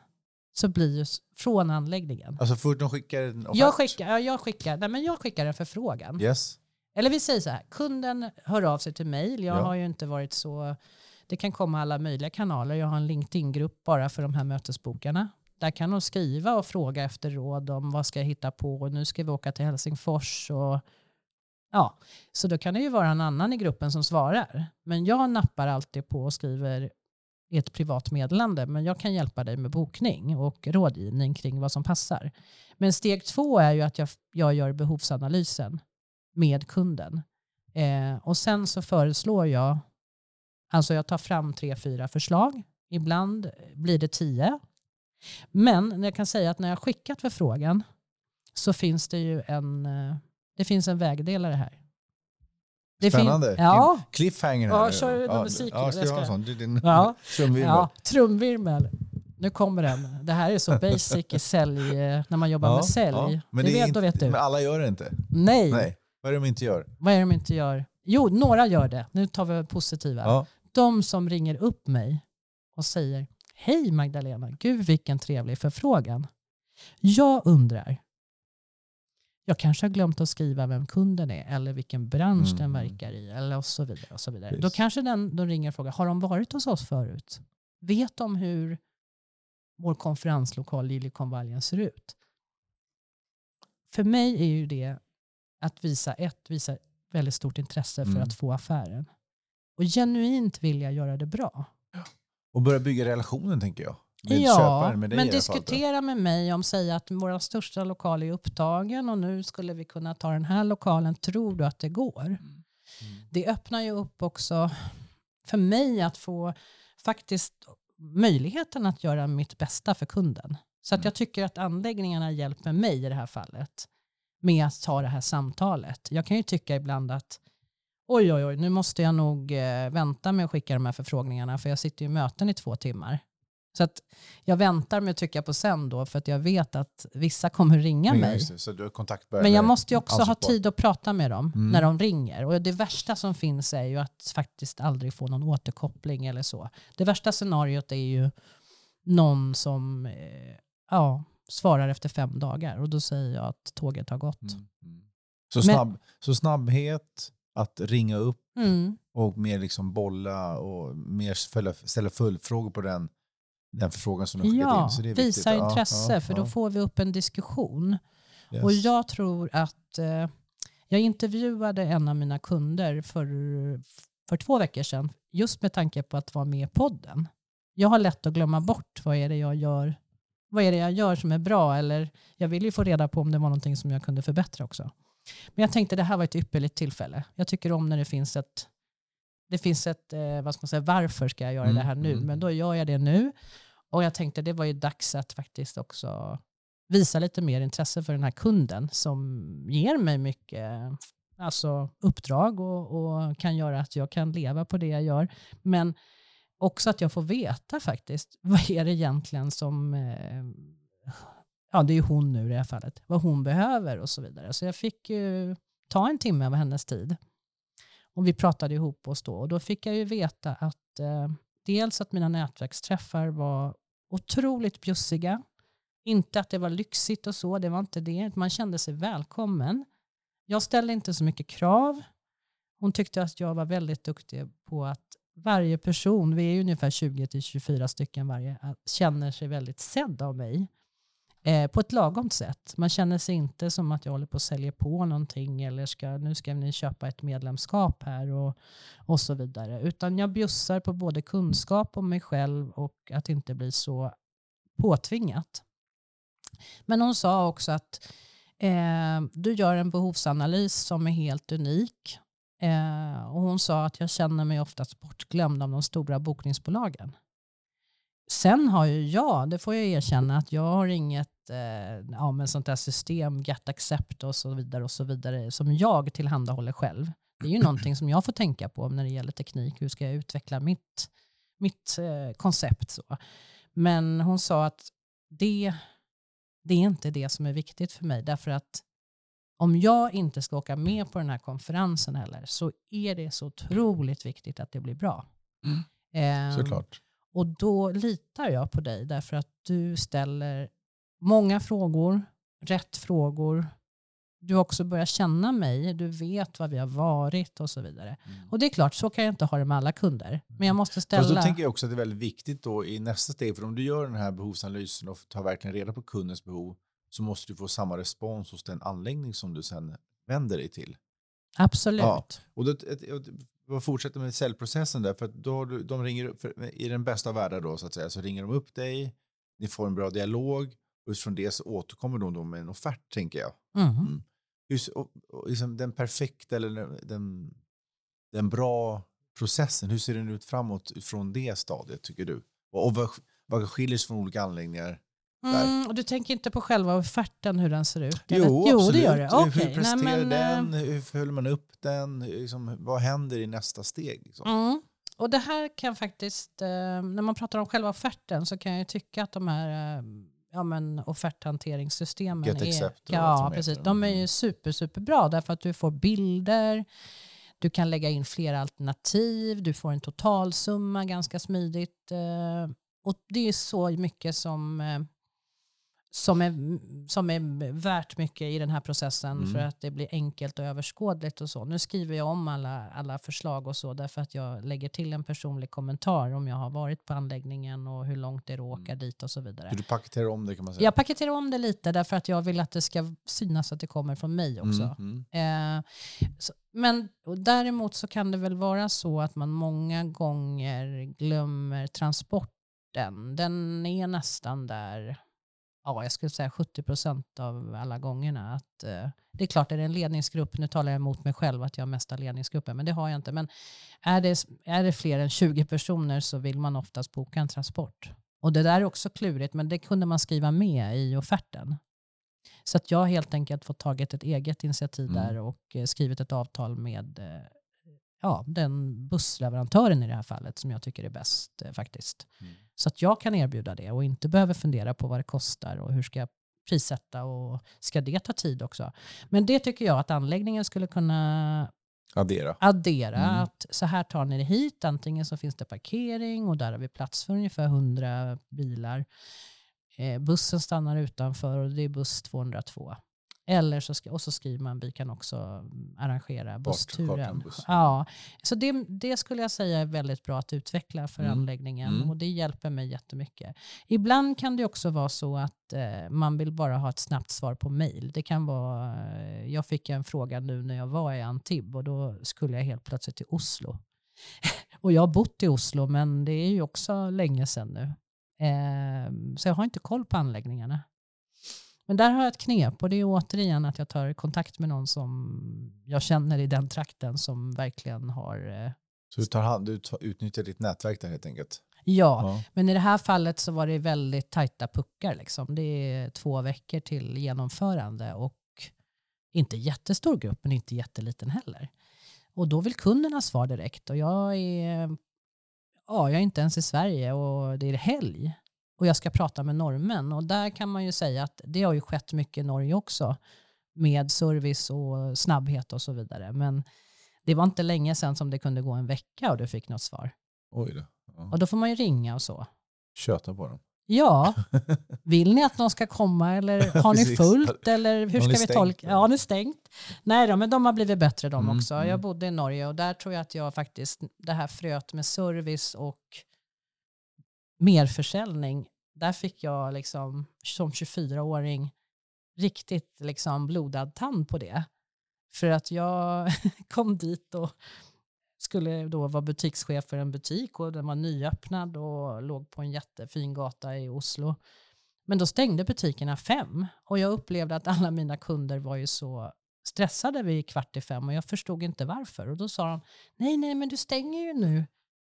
så blir ju från anläggningen. Alltså först de skickar en offert? Jag skickar, ja, jag skickar, nej, men jag skickar en förfrågan. Yes. Eller vi säger så här, kunden hör av sig till mejl. Jag ja. har ju inte varit så... Det kan komma alla möjliga kanaler. Jag har en LinkedIn-grupp bara för de här mötesbokarna. Där kan de skriva och fråga efter råd om vad ska jag hitta på och nu ska vi åka till Helsingfors. Och, ja. Så då kan det ju vara en annan i gruppen som svarar. Men jag nappar alltid på och skriver ett privat meddelande men jag kan hjälpa dig med bokning och rådgivning kring vad som passar. Men steg två är ju att jag, jag gör behovsanalysen med kunden. Eh, och sen så föreslår jag, alltså jag tar fram tre, fyra förslag. Ibland blir det tio men jag kan säga att när jag skickat förfrågan så finns det ju en, eh, det finns en vägdelare här. Det Spännande. Ja. Cliffhanger här. Ja, kör du ja, musik? Ja, ska jag ha sån? Det är din ja. trumvirvel. Ja, trumvirvel. Nu kommer den. Det här är så basic i sälj, eh, när man jobbar ja, med sälj. Ja. Men, det vet, inte, vet du. men alla gör det inte? Nej. Nej. Vad är det de inte gör? Vad är det de inte gör? Jo, några gör det. Nu tar vi positiva. Ja. De som ringer upp mig och säger Hej Magdalena, gud vilken trevlig förfrågan. Jag undrar, jag kanske har glömt att skriva vem kunden är eller vilken bransch mm. den verkar i eller och så vidare. Och så vidare. Då kanske den, de ringer och frågar, har de varit hos oss förut? Vet de hur vår konferenslokal Liljekonvaljen ser ut? För mig är ju det att visa ett, visa väldigt stort intresse för mm. att få affären. Och genuint vilja göra det bra. Och börja bygga relationen tänker jag. Med ja, köparen, med men diskutera med mig om säga att vår största lokal är upptagen och nu skulle vi kunna ta den här lokalen. Tror du att det går? Mm. Mm. Det öppnar ju upp också för mig att få faktiskt möjligheten att göra mitt bästa för kunden. Så att mm. jag tycker att anläggningarna hjälper mig i det här fallet med att ta det här samtalet. Jag kan ju tycka ibland att oj, oj, oj, nu måste jag nog eh, vänta med att skicka de här förfrågningarna för jag sitter i möten i två timmar. Så att jag väntar med att trycka på sen då för att jag vet att vissa kommer ringa Ringa, mig. Det, så du Men jag måste ju också ha tid att prata med dem mm. när de ringer. Och det värsta som finns är ju att faktiskt aldrig få någon återkoppling eller så. Det värsta scenariot är ju någon som eh, ja, svarar efter fem dagar och då säger jag att tåget har gått. Mm. Mm. Så, snabb, Men, så snabbhet, att ringa upp mm. och mer liksom bolla och mer ställa, ställa följdfrågor på den, den förfrågan som du skickat ja, in. Så det är visa viktigt. intresse ja, för då får vi upp en diskussion. Yes. Och jag tror att eh, jag intervjuade en av mina kunder för, för två veckor sedan just med tanke på att vara med i podden. Jag har lätt att glömma bort vad är det jag gör vad är det jag gör som är bra? Eller jag vill ju få reda på om det var någonting som jag kunde förbättra också. Men jag tänkte det här var ett ypperligt tillfälle. Jag tycker om när det finns ett, det finns ett eh, vad ska man säga, varför ska jag göra mm, det här nu? Mm. Men då gör jag det nu. Och jag tänkte det var ju dags att faktiskt också visa lite mer intresse för den här kunden som ger mig mycket alltså uppdrag och, och kan göra att jag kan leva på det jag gör. Men också att jag får veta faktiskt vad är det egentligen som eh, ja det är hon nu i det här fallet, vad hon behöver och så vidare. Så jag fick ju ta en timme av hennes tid. Och vi pratade ihop oss då och då fick jag ju veta att eh, dels att mina nätverksträffar var otroligt bjussiga. Inte att det var lyxigt och så, det var inte det. Man kände sig välkommen. Jag ställde inte så mycket krav. Hon tyckte att jag var väldigt duktig på att varje person, vi är ungefär 20-24 stycken varje, eh, känner sig väldigt sedd av mig. Eh, på ett lagom sätt. Man känner sig inte som att jag håller på att sälja på någonting eller ska, nu ska ni köpa ett medlemskap här och, och så vidare. Utan jag bjussar på både kunskap om mig själv och att inte bli så påtvingat. Men hon sa också att eh, du gör en behovsanalys som är helt unik. Eh, och hon sa att jag känner mig oftast bortglömd av de stora bokningsbolagen. Sen har ju jag, det får jag erkänna, att jag har inget eh, ja, men sånt där system, get accept och så vidare och så vidare som jag tillhandahåller själv. Det är ju någonting som jag får tänka på när det gäller teknik. Hur ska jag utveckla mitt, mitt eh, koncept? Så. Men hon sa att det, det är inte det som är viktigt för mig. Därför att om jag inte ska åka med på den här konferensen heller så är det så otroligt viktigt att det blir bra. Mm. Eh, Såklart. Och då litar jag på dig därför att du ställer många frågor, rätt frågor. Du har också börjat känna mig, du vet vad vi har varit och så vidare. Mm. Och det är klart, så kan jag inte ha det med alla kunder. Men jag måste ställa... Fast då tänker jag också att det är väldigt viktigt då i nästa steg, för om du gör den här behovsanalysen och tar verkligen reda på kundens behov, så måste du få samma respons hos den anläggning som du sen vänder dig till. Absolut. Ja. Och då, vad fortsätter med säljprocessen där, för då du, de ringer upp, i den bästa av världar då så att säga, så ringer de upp dig, ni får en bra dialog och utifrån det så återkommer de då med en offert tänker jag. Mm. Mm. Just, och, och liksom den perfekta eller den, den bra processen, hur ser den ut framåt från det stadiet tycker du? Och, och vad, vad skiljer sig från olika anläggningar? Mm, och du tänker inte på själva offerten, hur den ser ut? Jo, jo absolut. det gör det. Okay. Hur presterar Nej, men, den? Eh, hur följer man upp den? Liksom, vad händer i nästa steg? Liksom? Mm. Och det här kan faktiskt, eh, när man pratar om själva offerten så kan jag tycka att de här eh, ja, men offerthanteringssystemen Get är, ja, precis, de är ju mm. super, super bra därför att du får bilder, du kan lägga in flera alternativ, du får en totalsumma ganska smidigt. Och det är så mycket som som är, som är värt mycket i den här processen mm. för att det blir enkelt och överskådligt och så. Nu skriver jag om alla, alla förslag och så därför att jag lägger till en personlig kommentar om jag har varit på anläggningen och hur långt det är att åka mm. dit och så vidare. Du paketerar om det kan man säga? Jag paketerar om det lite därför att jag vill att det ska synas att det kommer från mig också. Mm. mm. Eh, så, men däremot så kan det väl vara så att man många gånger glömmer transporten. Den är nästan där ja, jag skulle säga 70 procent av alla gångerna. Att, eh, det är klart, är det en ledningsgrupp, nu talar jag emot mig själv att jag har mesta ledningsgruppen, men det har jag inte. Men är det, är det fler än 20 personer så vill man oftast boka en transport. Och det där är också klurigt, men det kunde man skriva med i offerten. Så att jag har helt enkelt fått tagit ett eget initiativ mm. där och eh, skrivit ett avtal med eh, ja, den bussleverantören i det här fallet som jag tycker är bäst eh, faktiskt. Mm. Så att jag kan erbjuda det och inte behöver fundera på vad det kostar och hur ska jag prissätta och ska det ta tid också. Men det tycker jag att anläggningen skulle kunna addera. addera mm. att så här tar ni det hit, antingen så finns det parkering och där har vi plats för ungefär 100 bilar. Eh, bussen stannar utanför och det är buss 202. Eller så, och så skriver man vi kan också arrangera bussturen. Buss. Ja, så det, det, skulle jag säga är väldigt bra att utveckla för mm. anläggningen mm. och det hjälper mig jättemycket. Ibland kan det också vara så att eh, man vill bara ha ett snabbt svar på mail. Det kan vara, eh, jag fick en fråga nu när jag var i Antibes och då skulle jag helt plötsligt till Oslo. och jag har bott i Oslo men det är ju också länge sedan nu. Eh, så jag har inte koll på anläggningarna. Men där har jag ett knep och det är återigen att jag tar kontakt med någon som jag känner i den trakten som verkligen har... Eh, Så du, tar, du utnyttjar ditt nätverk där helt enkelt? Ja, ja, men i det här fallet så var det väldigt tajta puckar. Liksom. Det är två veckor till genomförande och inte jättestor grupp men inte jätteliten heller. Och då vill kunderna svar direkt och jag är, ja, jag är inte ens i Sverige och det är helg och jag ska prata med norrmän. Och där kan man ju säga att det har ju skett mycket i Norge också. med service och snabbhet och så vidare. Men det var inte länge sedan som det kunde gå en vecka och du fick något svar. Oj då. Ja. Och då får man ju ringa och så. Köta på dem. Ja, vill ni att någon ska komma eller har ni fullt eller hur ska vi tolka? Ja, nu stängt. Nej då, men de har blivit bättre de mm, också. Jag mm. bodde i Norge och där tror jag att jag faktiskt, det här fröet med service och merförsäljning, där fick jag liksom som 24-åring riktigt liksom blodad tand på det. För att jag kom dit och skulle då vara butikschef för en butik och den var nyöppnad och låg på en jättefin gata i Oslo. Men då stängde butikerna fem och jag upplevde att alla mina kunder var ju så stressade vid kvart i fem och jag förstod inte varför. Och då sa de, nej, nej, men du stänger ju nu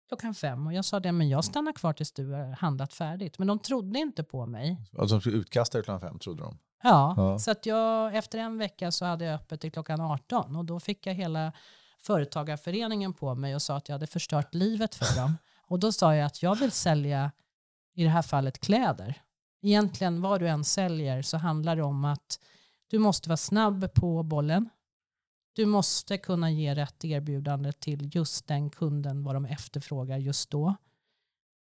klockan fem. Och jag sa det, men jag stannar kvar tills du har handlat färdigt. Men de trodde inte på mig. Alltså de utkastade klockan fem trodde de? Ja, ja. så att jag, efter en vecka så hade jag öppet till klockan 18 och då fick jag hela företagarföreningen på mig och sa att jag hade förstört livet för dem. Och då sa jag att jag vill sälja, i det här fallet kläder. Egentligen vad du än säljer så handlar det om att du måste vara snabb på bollen. Du måste kunna ge rätt erbjudande till just den kunden vad de efterfrågar just då.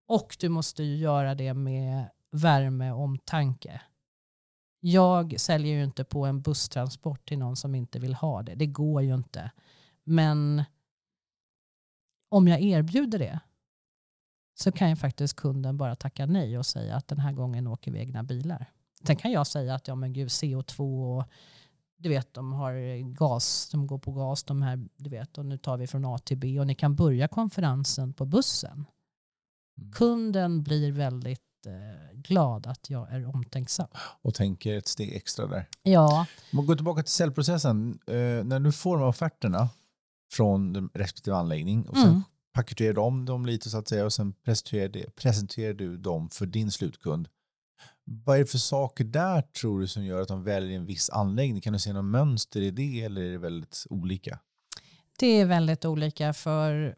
Och du måste ju göra det med värme och omtanke. Jag säljer ju inte på en busstransport till någon som inte vill ha det. Det går ju inte. Men om jag erbjuder det så kan ju faktiskt kunden bara tacka nej och säga att den här gången åker vi egna bilar. Sen kan jag säga att ja men gud CO2 och du vet de har gas, de går på gas de här, du vet och nu tar vi från A till B och ni kan börja konferensen på bussen. Mm. Kunden blir väldigt eh, glad att jag är omtänksam. Och tänker ett steg extra där. Ja. Om man går tillbaka till säljprocessen, eh, när du får de offerterna, från respektive anläggning och sen mm. paketerar du om dem lite så att säga och sen presenterar du dem för din slutkund. Vad är det för saker där tror du som gör att de väljer en viss anläggning? Kan du se något mönster i det eller är det väldigt olika? Det är väldigt olika för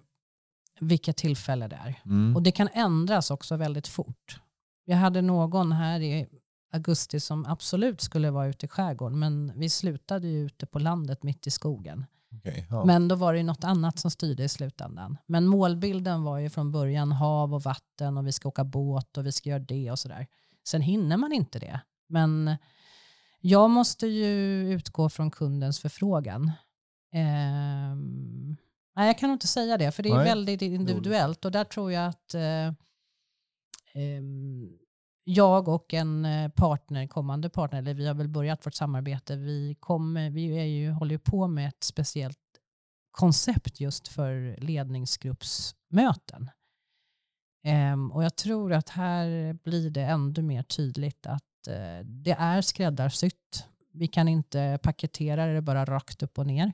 vilket tillfälle det är. Mm. Och det kan ändras också väldigt fort. Jag hade någon här i augusti som absolut skulle vara ute i skärgården men vi slutade ju ute på landet mitt i skogen. Okay, ja. Men då var det något annat som styrde i slutändan. Men målbilden var ju från början hav och vatten och vi ska åka båt och vi ska göra det och sådär. Sen hinner man inte det. Men jag måste ju utgå från kundens förfrågan. Eh, nej, jag kan nog inte säga det, för det är nej. väldigt individuellt. Och där tror jag att eh, eh, jag och en eh, partner, kommande partner, eller vi har väl börjat vårt samarbete, vi, kommer, vi är ju, håller ju på med ett speciellt koncept just för ledningsgruppsmöten. Um, och jag tror att här blir det ännu mer tydligt att uh, det är skräddarsytt. Vi kan inte paketera det bara rakt upp och ner.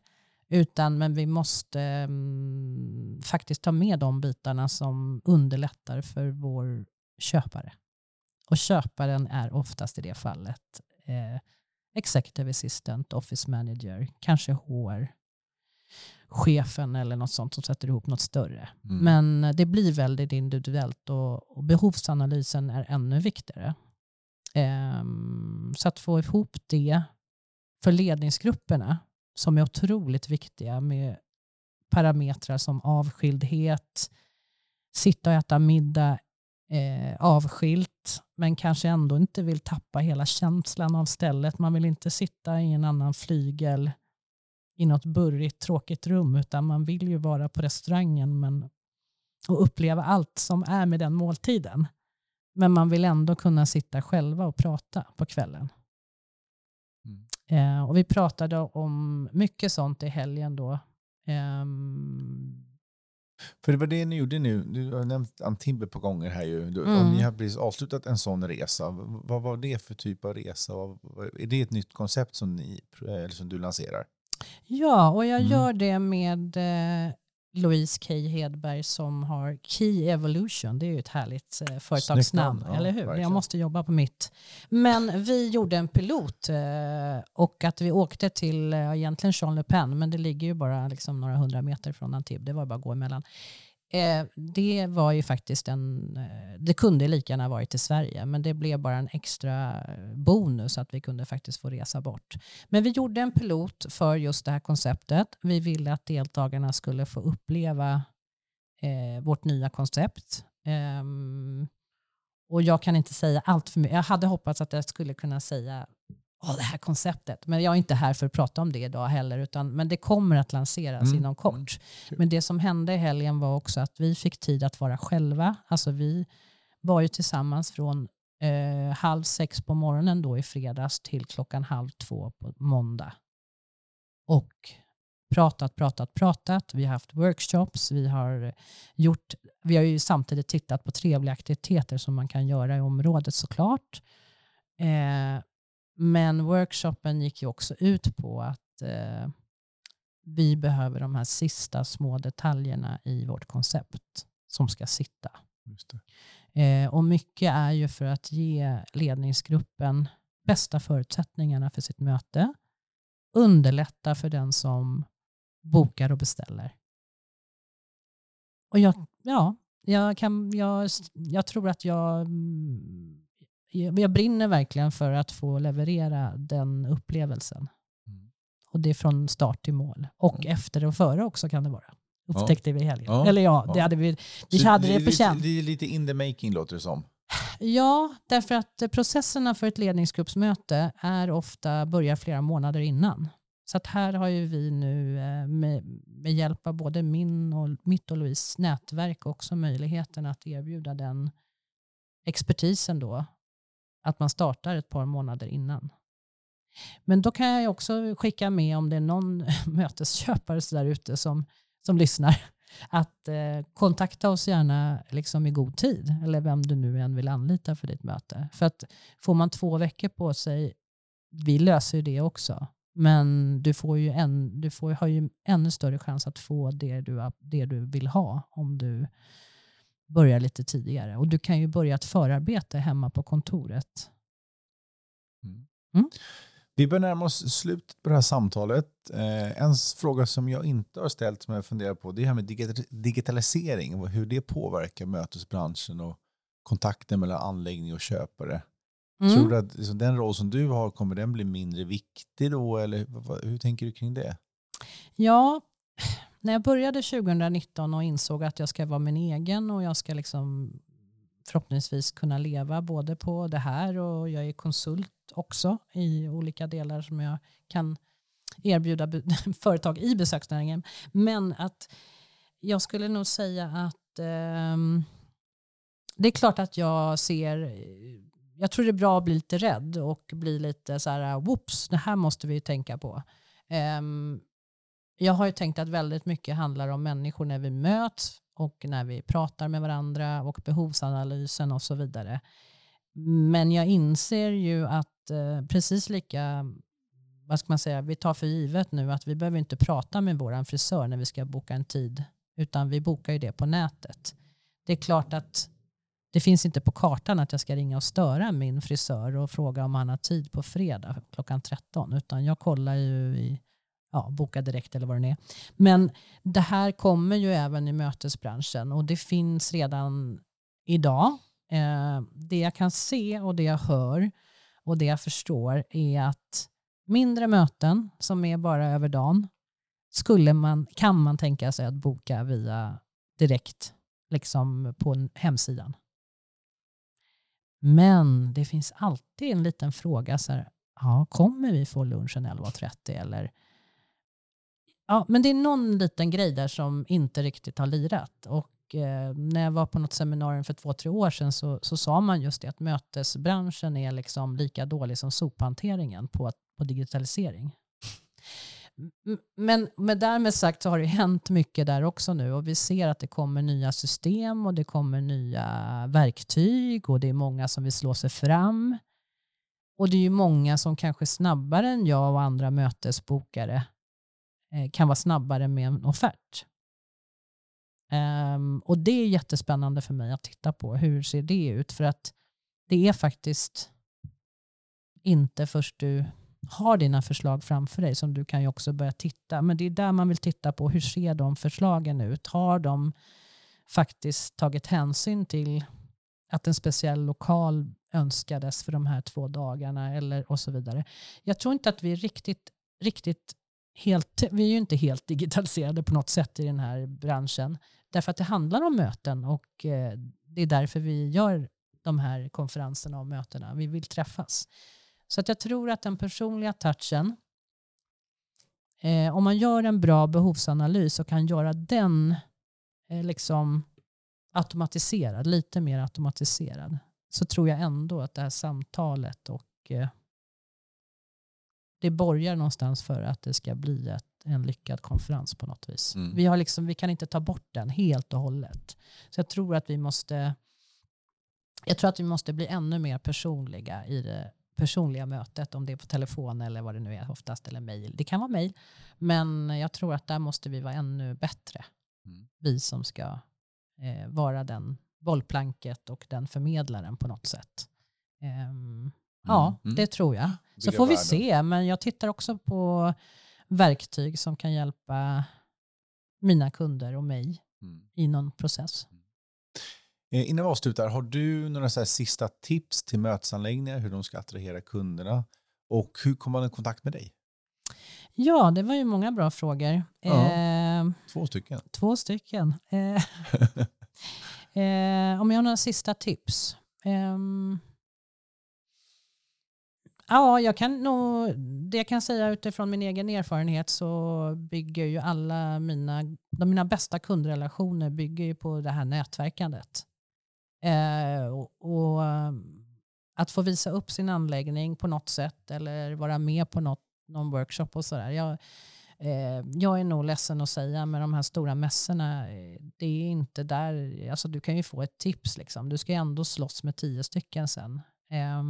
Utan men vi måste um, faktiskt ta med de bitarna som underlättar för vår köpare. Och köparen är oftast i det fallet eh, executive assistant, office manager, kanske HR, chefen eller något sånt som sätter ihop något större. Mm. Men det blir väldigt individuellt och, och behovsanalysen är ännu viktigare. Eh, så att få ihop det för ledningsgrupperna som är otroligt viktiga med parametrar som avskildhet, sitta och äta middag eh, avskilt men kanske ändå inte vill tappa hela känslan av stället. Man vill inte sitta i en annan flygel i något burrigt tråkigt rum utan man vill ju vara på restaurangen men, och uppleva allt som är med den måltiden. Men man vill ändå kunna sitta själva och prata på kvällen. Mm. Eh, och Vi pratade om mycket sånt i helgen då. Eh, för det var det ni gjorde nu. Du har nämnt Antibes på gånger här ju. Du, mm. Ni har precis avslutat en sån resa. Vad var det för typ av resa? Är det ett nytt koncept som, ni, som du lanserar? Ja, och jag mm. gör det med eh, Louise K Hedberg som har Key Evolution. Det är ju ett härligt eh, företagsnamn, ja, eller hur? Verkligen. Jag måste jobba på mitt. Men vi gjorde en pilot eh, och att vi åkte till eh, egentligen Jean Le Pen, men det ligger ju bara liksom några hundra meter från Antibes. Det var bara att gå emellan. Eh, det var ju faktiskt en, eh, det kunde lika gärna varit i Sverige, men det blev bara en extra bonus att vi kunde faktiskt få resa bort. Men vi gjorde en pilot för just det här konceptet. Vi ville att deltagarna skulle få uppleva eh, vårt nya koncept. Eh, och jag kan inte säga allt för mycket. Jag hade hoppats att jag skulle kunna säga oh, det här konceptet. Men jag är inte här för att prata om det idag heller. Utan, men det kommer att lanseras mm. inom kort. Mm. Men det som hände i helgen var också att vi fick tid att vara själva. Alltså vi var ju tillsammans från eh, halv sex på morgonen då i fredags till klockan halv två på måndag. Och pratat, pratat, pratat. Vi har haft workshops. Vi har, gjort, vi har ju samtidigt tittat på trevliga aktiviteter som man kan göra i området såklart. Eh, men workshopen gick ju också ut på att eh, vi behöver de här sista små detaljerna i vårt koncept som ska sitta. Eh, och mycket är ju för att ge ledningsgruppen bästa förutsättningarna för sitt möte, underlätta för den som bokar och beställer. Och jag, ja, jag, kan, jag, jag tror att jag mm, jag brinner verkligen för att få leverera den upplevelsen. Mm. Och det är från start till mål. Och mm. efter och före också kan det vara. Upptäckte ja. vi i helgen. Ja. Eller ja, det hade vi, vi Så hade det, det på känn. Det är lite in the making låter det som. Ja, därför att processerna för ett ledningsgruppsmöte är ofta, börjar flera månader innan. Så att här har ju vi nu eh, med, med hjälp av både min och, mitt och Louise nätverk också möjligheten att erbjuda den expertisen då att man startar ett par månader innan. Men då kan jag också skicka med om det är någon mötesköpare där ute som, som lyssnar att eh, kontakta oss gärna liksom i god tid eller vem du nu än vill anlita för ditt möte. För att får man två veckor på sig, vi löser ju det också, men du, får ju en, du får, har ju ännu större chans att få det du, det du vill ha om du börja lite tidigare. Och du kan ju börja ett förarbete hemma på kontoret. Mm. Mm. Vi börjar närma oss slutet på det här samtalet. Eh, en fråga som jag inte har ställt som jag funderar på det är det här med digitalisering och hur det påverkar mötesbranschen och kontakten mellan anläggning och köpare. Mm. Tror du att liksom, den roll som du har, kommer den bli mindre viktig då? Eller hur tänker du kring det? Ja, när jag började 2019 och insåg att jag ska vara min egen och jag ska liksom förhoppningsvis kunna leva både på det här och jag är konsult också i olika delar som jag kan erbjuda företag i besöksnäringen. Men att jag skulle nog säga att eh, det är klart att jag ser jag tror det är bra att bli lite rädd och bli lite så här, whoops, det här måste vi tänka på. Um, jag har ju tänkt att väldigt mycket handlar om människor när vi möts och när vi pratar med varandra och behovsanalysen och så vidare. Men jag inser ju att eh, precis lika, vad ska man säga, vi tar för givet nu att vi behöver inte prata med vår frisör när vi ska boka en tid, utan vi bokar ju det på nätet. Det är klart att det finns inte på kartan att jag ska ringa och störa min frisör och fråga om han har tid på fredag klockan 13, utan jag kollar ju i ja, boka direkt eller vad det är. Men det här kommer ju även i mötesbranschen och det finns redan idag. Eh, det jag kan se och det jag hör och det jag förstår är att mindre möten som är bara över dagen skulle man, kan man tänka sig att boka via direkt liksom på hemsidan. Men det finns alltid en liten fråga. Så här, ja, kommer vi få lunchen 11.30 eller Ja, men det är någon liten grej där som inte riktigt har lirat. Och eh, när jag var på något seminarium för två, tre år sedan så, så sa man just det att mötesbranschen är liksom lika dålig som sophanteringen på, på digitalisering. Men med därmed sagt så har det hänt mycket där också nu och vi ser att det kommer nya system och det kommer nya verktyg och det är många som vill slå sig fram. Och det är ju många som kanske snabbare än jag och andra mötesbokare Eh, kan vara snabbare med en offert. Um, och det är jättespännande för mig att titta på. Hur ser det ut? För att det är faktiskt inte först du har dina förslag framför dig som du kan ju också börja titta. Men det är där man vill titta på. Hur ser de förslagen ut? Har de faktiskt tagit hänsyn till att en speciell lokal önskades för de här två dagarna eller och så vidare. Jag tror inte att vi är riktigt, riktigt helt, vi är ju inte helt digitaliserade på något sätt i den här branschen. Därför att det handlar om möten och eh, det är därför vi gör de här konferenserna och mötena. Vi vill träffas. Så att jag tror att den personliga touchen, eh, om man gör en bra behovsanalys och kan göra den eh, liksom automatiserad, lite mer automatiserad, så tror jag ändå att det här samtalet och eh, det borgar någonstans för att det ska bli ett, en lyckad konferens på något vis. Mm. Vi, har liksom, vi kan inte ta bort den helt och hållet. Så jag tror att vi måste jag tror att vi måste bli ännu mer personliga i det personliga mötet, om det är på telefon eller vad det nu är oftast, eller mejl. Det kan vara mejl, men jag tror att där måste vi vara ännu bättre. Mm. Vi som ska eh, vara den bollplanket och den förmedlaren på något sätt. Um, ja, mm. det tror jag. Så får vi se, men jag tittar också på verktyg som kan hjälpa mina kunder och mig mm. i någon process. Eh, innan vi avslutar, har du några så sista tips till mötesanläggningar, hur de ska attrahera kunderna och hur kommer man i kontakt med dig? Ja, det var ju många bra frågor. Ja, eh, två stycken. Två stycken. Eh, eh, om jag har några sista tips. Ja, jag kan nog, det jag kan säga utifrån min egen erfarenhet så bygger ju alla mina, de mina bästa kundrelationer bygger ju på det här nätverkandet. Eh, och, och, att få visa upp sin anläggning på något sätt eller vara med på något, någon workshop och sådär. Jag, eh, jag är nog ledsen att säga med de här stora mässorna, det är inte där, alltså du kan ju få ett tips liksom. Du ska ju ändå slåss med tio stycken sen. Eh,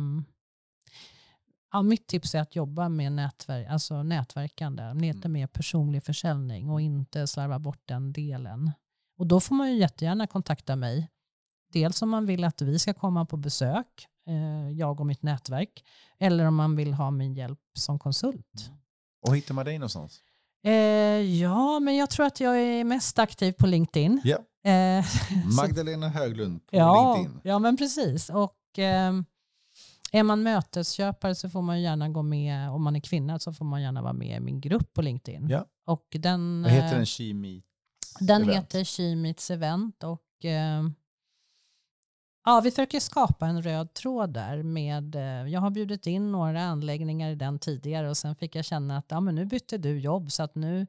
ja, mitt tips är att jobba med nätverk, alltså nätverkande, lite mm. mer personlig försäljning och inte slarva bort den delen. Och då får man ju jättegärna kontakta mig Dels om man vill att vi ska komma på besök, eh, jag och mitt nätverk, eller om man vill ha min hjälp som konsult. Mm. Och hittar man dig någonstans? Eh, ja, men jag tror att jag är mest aktiv på LinkedIn. Ja. Eh, Magdalena Höglund på ja, LinkedIn. Ja, men precis. Och eh, är man mötesköpare så får man gärna gå med, om man är kvinna så får man gärna vara med i min grupp på LinkedIn. Ja. Och den, Vad heter den? She Meets Den event. heter She Meets Event och eh, Ja, vi försöker skapa en röd tråd där. Med, eh, jag har bjudit in några anläggningar i den tidigare och sen fick jag känna att ja, men nu bytte du jobb så att nu,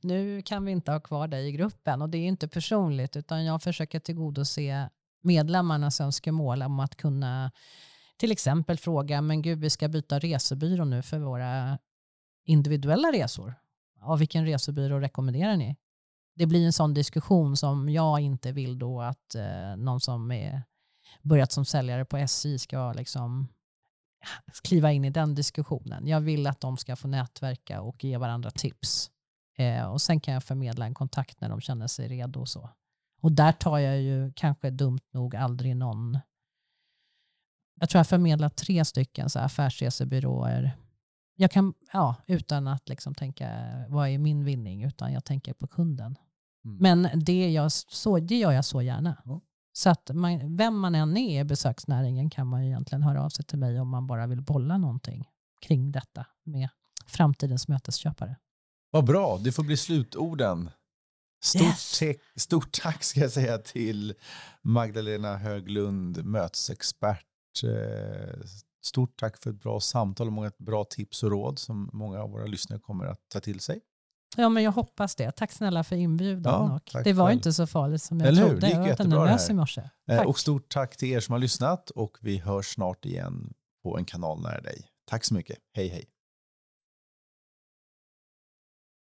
nu kan vi inte ha kvar dig i gruppen. Och det är inte personligt utan jag försöker tillgodose medlemmarnas önskemål om att kunna till exempel fråga, men gud vi ska byta resebyrå nu för våra individuella resor. Ja, vilken resebyrå rekommenderar ni? Det blir en sån diskussion som jag inte vill då att eh, någon som är börjat som säljare på SJ ska liksom kliva in i den diskussionen. Jag vill att de ska få nätverka och ge varandra tips. Eh, och Sen kan jag förmedla en kontakt när de känner sig redo. Och så. Och där tar jag ju kanske dumt nog aldrig någon... Jag tror jag förmedlar tre stycken så affärsresebyråer. Jag kan, ja, utan att liksom tänka vad är min vinning, utan jag tänker på kunden. Mm. Men det, jag, så, det gör jag så gärna. Ja. Så att man, vem man än är i besöksnäringen kan man egentligen höra av sig till mig om man bara vill bolla någonting kring detta med framtidens mötesköpare. Vad bra, det får bli slutorden. Stort, yes. stort tack ska jag säga till Magdalena Höglund, mötesexpert. Eh, stort tack för ett bra samtal och många bra tips och råd som många av våra lyssnare kommer att ta till sig. Ja, men jag hoppas det. Tack snälla för inbjudan. Ja, det var själv. inte så farligt som jag Eller trodde. Det gick jag var nervös i morse. Eh, tack. Och stort tack till er som har lyssnat och vi hörs snart igen på en kanal nära dig. Tack så mycket. Hej hej.